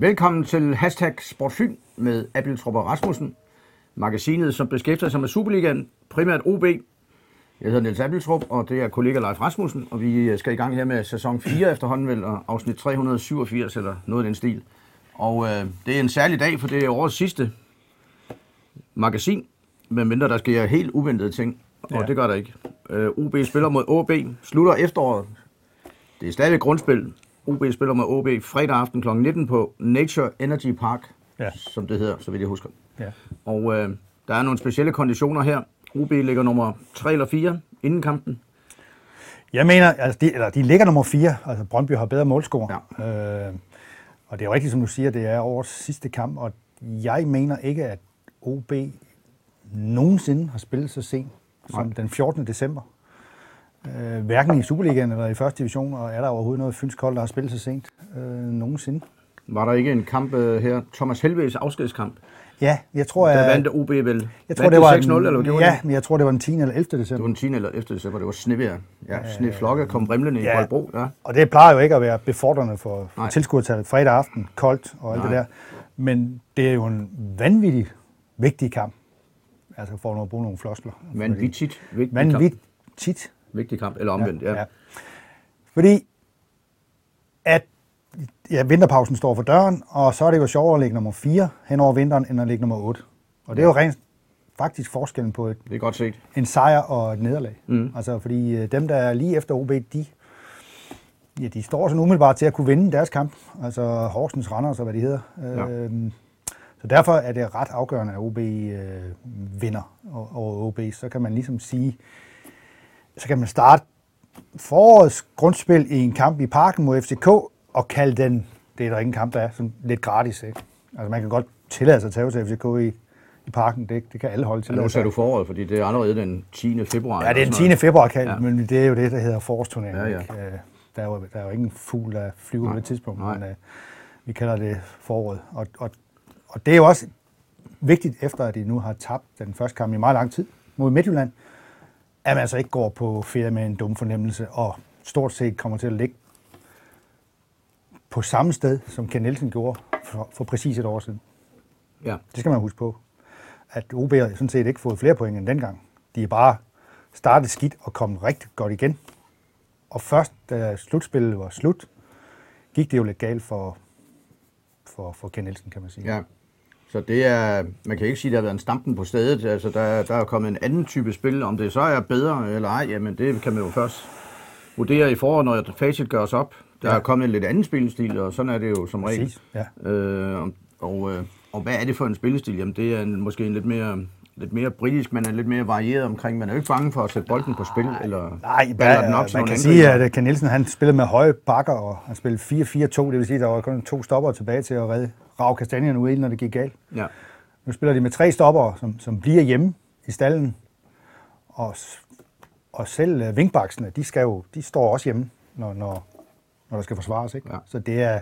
Velkommen til Hashtag Sportfyn med Abeltrup og Rasmussen. Magasinet, som beskæftiger sig med Superligaen, primært OB. Jeg hedder Niels Abeltrup, og det er kollega Leif Rasmussen, og vi skal i gang her med sæson 4 efterhånden vel, og afsnit 387 eller noget af den stil. Og øh, det er en særlig dag, for det er årets sidste magasin, medmindre der sker helt uventede ting, og ja. det gør der ikke. Øh, OB spiller mod OB, slutter efteråret. Det er stadig grundspil. OB spiller med OB fredag aften kl. 19 på Nature Energy Park, ja. som det hedder, så vidt jeg husker. Ja. Og øh, der er nogle specielle konditioner her. OB ligger nummer 3 eller 4 inden kampen. Jeg mener, altså de, eller de ligger nummer 4. Altså Brøndby har bedre målscore. Ja. Øh, og det er jo rigtigt, som du siger, det er årets sidste kamp, og jeg mener ikke, at OB nogensinde har spillet så sent som Nej. den 14. december. Øh, hverken i Superligaen eller i første division, og er der overhovedet noget fynsk hold, der har spillet så sent øh, nogensinde. Var der ikke en kamp øh, her, Thomas Helves afskedskamp? Ja, jeg tror... Der vandt OB vel? Jeg tror, det var 6-0, eller det var Ja, men jeg tror, det var den 10. eller 11. december. Det var den 10. eller 11. december, det var snevejr. Ja, øh, sneflokke kom rimlende ja, i Boldbro. Ja. Og det plejer jo ikke at være befordrende for, for tilskuertallet fredag aften, koldt og alt Nej. det der. Men det er jo en vanvittig vigtig kamp. Altså for at bruge nogle floskler. Vanvittigt vigtig Vanvittigt. Vigtig kamp, eller omvendt, ja. ja. ja. Fordi at ja, vinterpausen står for døren, og så er det jo sjovere at ligge nummer 4 hen over vinteren, end at ligge nummer 8. Og det er jo rent faktisk forskellen på et, det er godt set. en sejr og et nederlag. Mm. Altså, fordi øh, dem, der er lige efter OB, de, ja, de står sådan umiddelbart til at kunne vinde deres kamp. Altså Horsens, Randers og hvad de hedder. Ja. Øhm, så derfor er det ret afgørende, at OB øh, vinder over OB. Så kan man ligesom sige, så kan man starte forårets grundspil i en kamp i parken mod FCK, og kalde den, det er der ingen kamp, der er, sådan lidt gratis. Ikke? Altså man kan godt tillade sig at tage til FCK i, i parken, det, det kan alle holde til. Ja, nu sagde du foråret, fordi det er allerede den 10. februar. Ja, det er den 10. februar, kan, ja. men det er jo det, der hedder forårsturnering. Ja, ja. Øh, der, er jo, der er jo ingen fugl, der flyver Nej. på det tidspunkt, Nej. men uh, vi kalder det foråret. Og, og, og det er jo også vigtigt, efter at de nu har tabt den første kamp i meget lang tid mod Midtjylland, at man altså ikke går på ferie med en dum fornemmelse, og stort set kommer til at ligge på samme sted, som Ken Nielsen gjorde for, for præcis et år siden. Ja. Det skal man huske på. At OB har sådan set ikke fået flere point end dengang. De er bare startet skidt og kommet rigtig godt igen. Og først, da slutspillet var slut, gik det jo lidt galt for, for, for Ken Nielsen, kan man sige. Ja. Så det er, man kan ikke sige, at der har været en stampen på stedet. Altså, der, der er kommet en anden type spil. Om det så er bedre eller ej, jamen det kan man jo først vurdere i foråret, når facit gøres op. Der ja. er kommet en lidt anden spillestil, og sådan er det jo som regel. Ja. øh, og, øh, og hvad er det for en spillestil? Jamen det er en, måske en lidt mere lidt mere britisk, man er lidt mere varieret omkring. Man er jo ikke bange for at sætte bolden på spil, eller Nej, der, den op man kan sige, at Ken Nielsen han spillede med høje bakker, og han spillede 4-4-2, det vil sige, at der var kun to stopper tilbage til at redde rave kastanjerne ud, når det gik galt. Ja. Nu spiller de med tre stopper, som, som bliver hjemme i stallen, og, og selv uh, vinkbaksene, de, skal jo, de står også hjemme, når, når, når der skal forsvares. Ikke? Ja. Så det er,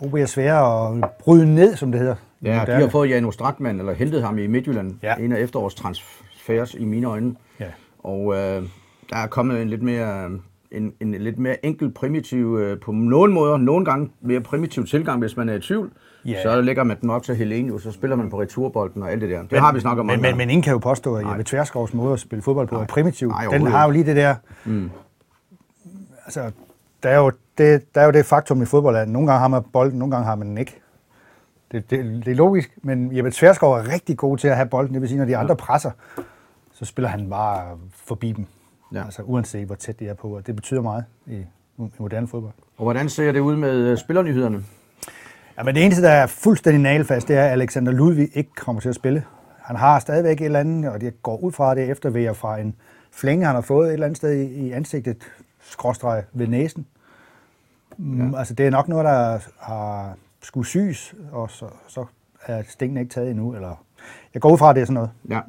OB er svære at bryde ned, som det hedder. Ja, de har fået Jano Stratman, eller hentet ham i Midtjylland, ja. en af efterårs transfers i mine øjne. Ja. Og øh, der er kommet en lidt mere en, en lidt mere enkel, primitiv, øh, på nogle måder, nogle gange mere primitiv tilgang, hvis man er i tvivl. Yeah. Så lægger man den op til Helene, så spiller man på returbolden og alt det der. Det men, har vi snakket om. Men, men, men ingen kan jo påstå, at Jeppe Tverskovs måde at spille fodbold på Nej. er primitiv. Nej, den har jo lige det der... Mm. Altså, der er, jo det, der er jo det faktum i fodbold, at nogle gange har man bolden, nogle gange har man den ikke. Det, det, det er logisk, men Jeppe Tverskov er rigtig god til at have bolden. Det vil sige, når de andre presser, så spiller han bare forbi dem. Ja. Altså uanset hvor tæt de er på, og det betyder meget i, i moderne fodbold. Og hvordan ser det ud med øh, spillernyhederne? Ja, men det eneste, der er fuldstændig nalfast, det er, at Alexander Ludvig ikke kommer til at spille. Han har stadigvæk et eller andet, og det går ud fra det eftervejer fra en flænge, han har fået et eller andet sted i, ansigtet, skråstreg ved næsen. Mm, ja. Altså, det er nok noget, der har skulle syes, og så, så er stingene ikke taget endnu. Eller, jeg går ud fra, at det er sådan noget. Ja.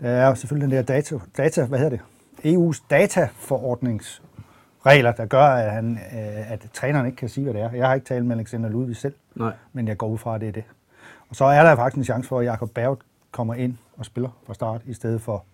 Der er selvfølgelig den der data, data hvad hedder det? EU's dataforordningsregler, der gør, at, han, øh, at træneren ikke kan sige, hvad det er. Jeg har ikke talt med Alexander Ludvig selv, Nej. men jeg går ud fra, at det er det. Og så er der faktisk en chance for, at Jakob Berg kommer ind og spiller fra start, i stedet for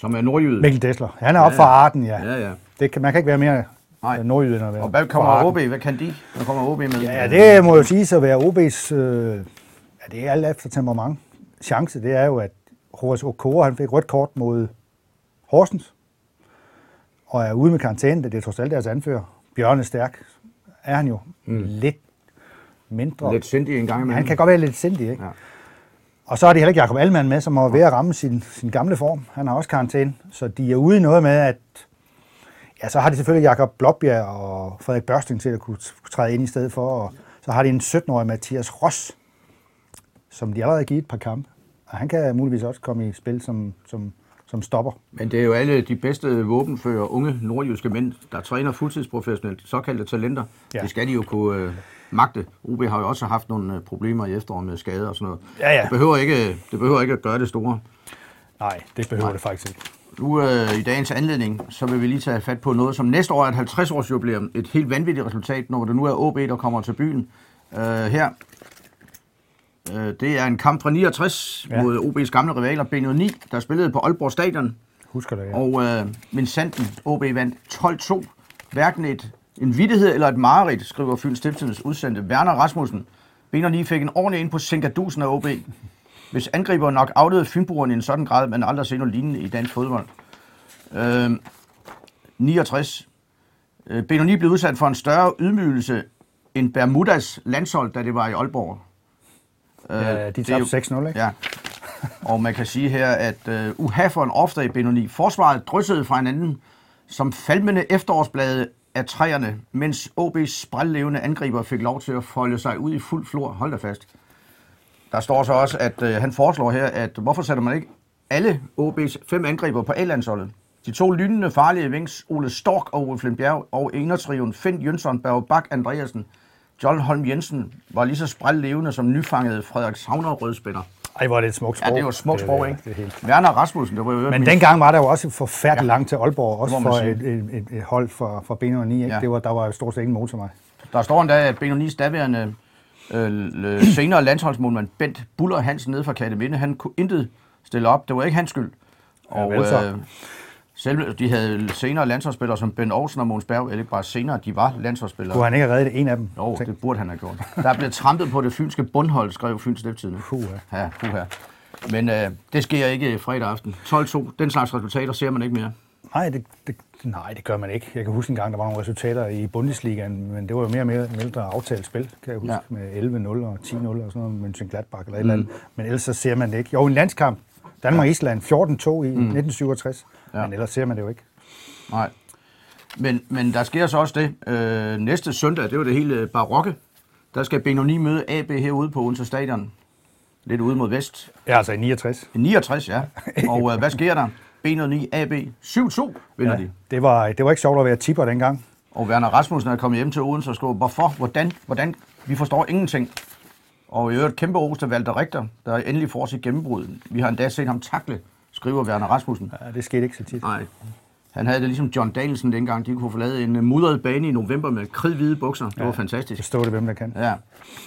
som er nordjyde. Mikkel Dessler. Han er ja, op fra Arden, ja. ja, ja. Det kan, man kan ikke være mere Nej. Nordjyderne. Og hvad kommer OB? Hvad kan de? Hvad kommer OB med? Ja, det må jo sige så være OB's... Øh, ja, det er alt efter temperament. Chance, det er jo, at Horace Okora, han fik rødt kort mod Horsens, og er ude med karantæne, det er trods alt deres anfører. Bjørn er stærk, er han jo mm. lidt mindre. Lidt sindig en gang imellem. Han kan godt være lidt sindig, ikke? Ja. Og så er det heller ikke Jacob Alman med, som er ved at ramme sin, sin gamle form. Han har også karantæne, så de er ude i noget med, at ja, så har de selvfølgelig Jakob Blåbjerg og Frederik Børsting til at kunne træde ind i stedet for, og så har de en 17-årig Mathias Ross, som de allerede har givet et par kampe. Og han kan muligvis også komme i spil som, som, som stopper. Men det er jo alle de bedste våbenfører, unge nordjyske mænd, der træner fuldtidsprofessionelt, såkaldte talenter. Ja. Det skal de jo kunne øh, magte. OB har jo også haft nogle øh, problemer i efteråret med skader og sådan noget. Ja, ja. Det, behøver ikke, det behøver ikke at gøre det store. Nej, det behøver Nej. det faktisk ikke. Nu øh, i dagens anledning, så vil vi lige tage fat på noget, som næste år er et 50 års jubilæum. Et helt vanvittigt resultat, når det nu er OB, der kommer til byen. Øh, her Øh, det er en kamp fra 69 ja. mod OB's gamle rivaler, B9, der spillede på Aalborg Stadion. Husker det, ja. Og øh, Vincenten, OB vandt 12-2. Hverken et, en vittighed eller et mareridt, skriver Fyns Stiftelsens udsendte Werner Rasmussen. B9 fik en ordentlig ind på Sinkadusen af OB. Hvis angriber nok afledede Fynboerne i en sådan grad, man aldrig set noget lignende i dansk fodbold. Øh, 69. Øh, B9 blev udsat for en større ydmygelse end Bermudas landshold, da det var i Aalborg. Øh, de tabte 6-0, ikke? Ja. Og man kan sige her, at uh, uha for en ofte i Benoni. Forsvaret dryssede fra hinanden som falmende efterårsblade af træerne, mens OB's sprællevende angriber fik lov til at folde sig ud i fuld flor. Hold da fast. Der står så også, at uh, han foreslår her, at hvorfor sætter man ikke alle OB's fem angriber på A-landsholdet? De to lynende farlige vings, Ole Stork og Ole Flindbjerg, og enertriven Finn Jønsson, Berg Bak Andreasen, John Holm Jensen var lige så spræld levende som nyfanget Frederik Savner rødspænder. Ej, hvor er det et smukt sprog. Ja, det var et smukt sprog, ikke? Det, helt... Werner Rasmussen, det var jo Men dengang var der jo også forfærdeligt ja. langt til Aalborg, også for et, et, et, hold for, for B9, ikke? Ja. Det var, der var jo stort set ingen motorvej. Der står endda, at B9's daværende øh, senere landsholdsmålmand Bent Buller Hansen nede fra Katteminde, han kunne intet stille op. Det var ikke hans skyld. Og, ja, øh, selv, de havde senere landsholdsspillere som Ben Olsen og Måns Berg, eller ikke bare senere, de var landsholdsspillere. Kunne han ikke have reddet en af dem? Jo, det burde han have gjort. Der blev trampet på det fynske bundhold, skrev Fyns Stiftstidende. Puh, ja. puha. Men øh, det sker ikke fredag aften. 12-2, den slags resultater ser man ikke mere. Nej det, det, nej, det gør man ikke. Jeg kan huske en gang, der var nogle resultater i Bundesligaen, men det var jo mere og mere mindre aftalt spil, kan jeg huske, ja. med 11-0 og 10-0 og sådan noget, med Gladbach eller et mm. eller andet. Men ellers så ser man det ikke. Jo, en landskamp, Danmark-Island 14-2 i mm. 1967. Ja. Men ellers ser man det jo ikke. Nej. Men, men der sker så også det. Øh, næste søndag, det var det hele barokke. Der skal Benoni møde AB herude på Odense Stadion. Lidt ude mod vest. Ja, altså i 69. I 69, ja. Og øh, hvad sker der? B09 AB 7-2 vinder ja, de. Det var, det var ikke sjovt at være tipper dengang. Og Werner Rasmussen er kommet hjem til Odense og skrev, hvorfor, hvordan, hvordan, vi forstår ingenting. Og i øvrigt kæmpe ros til Walter Richter, der endelig får sit gennembrud. Vi har endda set ham takle skriver Werner Rasmussen. Ja, det skete ikke så tit. Nej. Han havde det ligesom John Danielson dengang. De kunne få lavet en mudret bane i november med kridhvide bukser. Det ja, var fantastisk. Stod det, hvem der kan.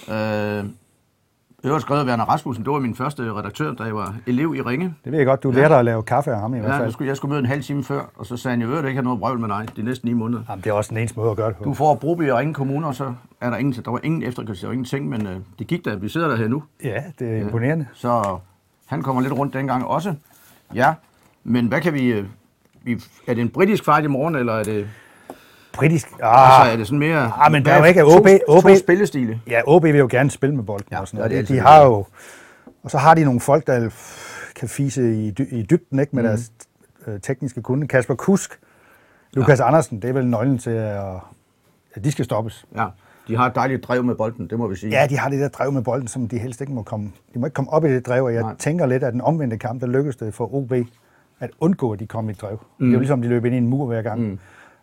Ja. Øh, Øvrigt skrevet Werner Rasmussen, det var min første redaktør, da jeg var elev i Ringe. Det ved jeg godt, du lærte ja. at lave kaffe af ham i ja, hvert fald. Jeg skulle, jeg skulle møde en halv time før, og så sagde han, jeg ved, ikke har noget brøvl med dig de næste ni måneder. Jamen, det er også den eneste måde at gøre det på. Du får Broby og Ringe Kommune, og så er der ingen, der var ingen efterkørsel og ingenting, men øh, det gik da, vi sidder der her nu. Ja, det er imponerende. Ja. Så han kommer lidt rundt dengang også. Ja, men hvad kan vi... Øh, vi er det en britisk fart i morgen, eller er det... Britisk? Ah, altså, er det sådan mere... Ah, men der er jo ikke... OB, OB, to spillestile. Ja, OB vil jo gerne spille med bolden ja, og sådan noget. Det, de har jo... Og så har de nogle folk, der kan fise i, i dybden ikke, med mm. deres øh, tekniske kunde. Kasper Kusk, Lukas ja. Andersen, det er vel nøglen til, at, at de skal stoppes. Ja, de har et dejligt drev med bolden, det må vi sige. Ja, de har det der drev med bolden, som de helst ikke må komme... De må ikke komme op i det drev, og jeg Nej. tænker lidt, at den omvendte kamp, der lykkedes det for OB at undgå, at de kom i et drev. Mm. Det er jo ligesom, de løb ind i en mur hver gang. Mm.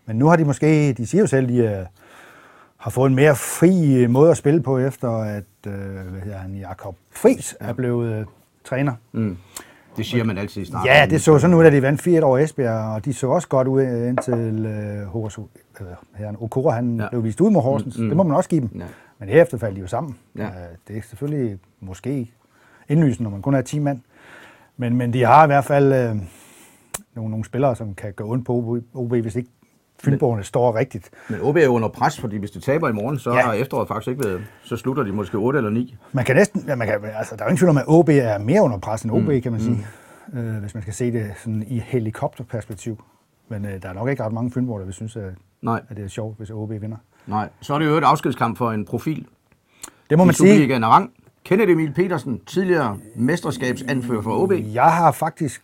Men nu har de måske, de siger jo selv, de uh, har fået en mere fri øh, måde at spille på, efter at uh, hvad hedder han, Jakob Friis er blevet uh, træner. Mm. Det siger man altid i starten. Ja, det så sådan ud, at de vandt 4 over Esbjerg, og de så også godt ud indtil uh, Horace, uh, herren Okora, han ja. blev vist ud med Horsens. Mm, mm. Det må man også give dem. Ja. Men herefter faldt de jo sammen. Ja. Uh, det er selvfølgelig måske indlysende, når man kun er 10 mand. Men, men de har i hvert fald... Uh, nogle, nogle spillere, som kan gå ondt på OB, hvis ikke Fynborgerne står rigtigt. Men OB er under pres, fordi hvis de taber i morgen, så ja. har efteråret faktisk ikke været, så slutter de måske 8 eller 9. Man kan næsten, ja, man kan, altså, der er jo ingen tvivl om, at OB er mere under pres end OB, mm. kan man sige. Mm. Øh, hvis man skal se det sådan i helikopterperspektiv. Men øh, der er nok ikke ret mange Fynborg, der vil synes, at, Nej. at det er sjovt, hvis OB vinder. Nej, så er det jo et afskedskamp for en profil. Det må man sige. rang. Kenneth Emil Petersen, tidligere mesterskabsanfører for OB. Jeg har faktisk,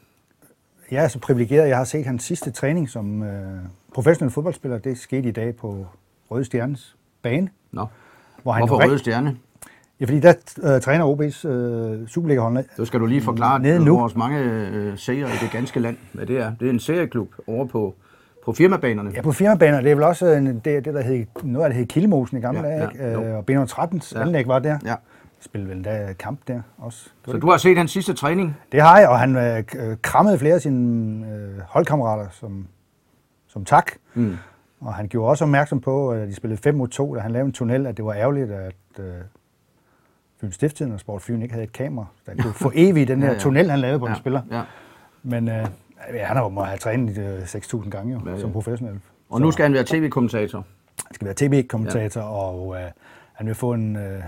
jeg er så privilegeret, jeg har set hans sidste træning som øh, professionel fodboldspiller. Det skete i dag på Røde Stjernes bane. Nå. Hvor han Hvorfor Røde Stjerne? Ja, fordi der øh, træner OB's øh, Superliga-hold. Så skal du lige forklare nede nu. vores mange øh, serier i det ganske land, hvad det er. Det er en serieklub over på, på firmabanerne. Ja, på firmabanerne. Det er vel også en, det, det der hed, noget af det hed Kildemosen i gamle ja, dage, ja, ikke? Øh, og b 13's ja. anlæg var der. Ja. Spillede vel da kamp der også. Så det? du har set hans sidste træning? Det har jeg, og han øh, krammede flere af sine øh, holdkammerater som, som tak. Mm. Og han gjorde også opmærksom på, at de spillede 5 mod 2, da han lavede en tunnel, at det var ærgerligt, at øh, Fyn Stifttiden og Sport Fyn ikke havde et kamera, der kunne få evigt den her ja, ja. tunnel, han lavede på ja, en spiller. Ja. Men øh, han har må have trænet øh, 6.000 gange jo, ja, ja. som professionel. Og nu skal han være tv-kommentator. Han skal være tv-kommentator, ja. og øh, han vil få en... Øh, Ja,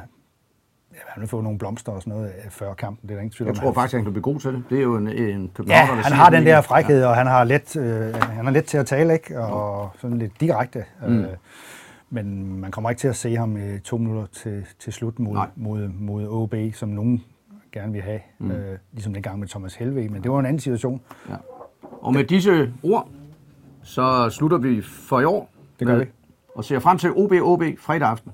han vil få nogle blomster og sådan noget øh, før kampen. Det er der ingen tvivl om. Jeg tror faktisk, han kan blive god til det. Det er jo en, en københavner, Ja, han har den der frækhed, og han har let, øh, han er let til at tale, ikke? Og sådan lidt direkte. Mm. Øh, men man kommer ikke til at se ham i to minutter til, til slut mod, mod, mod OB, som nogen gerne vil have. Mm. Øh, ligesom den gang med Thomas Helve, men det var en anden situation. Ja. Og med disse ord, så slutter vi for i år. Det gør vi. Og ser frem til OB-OB fredag aften.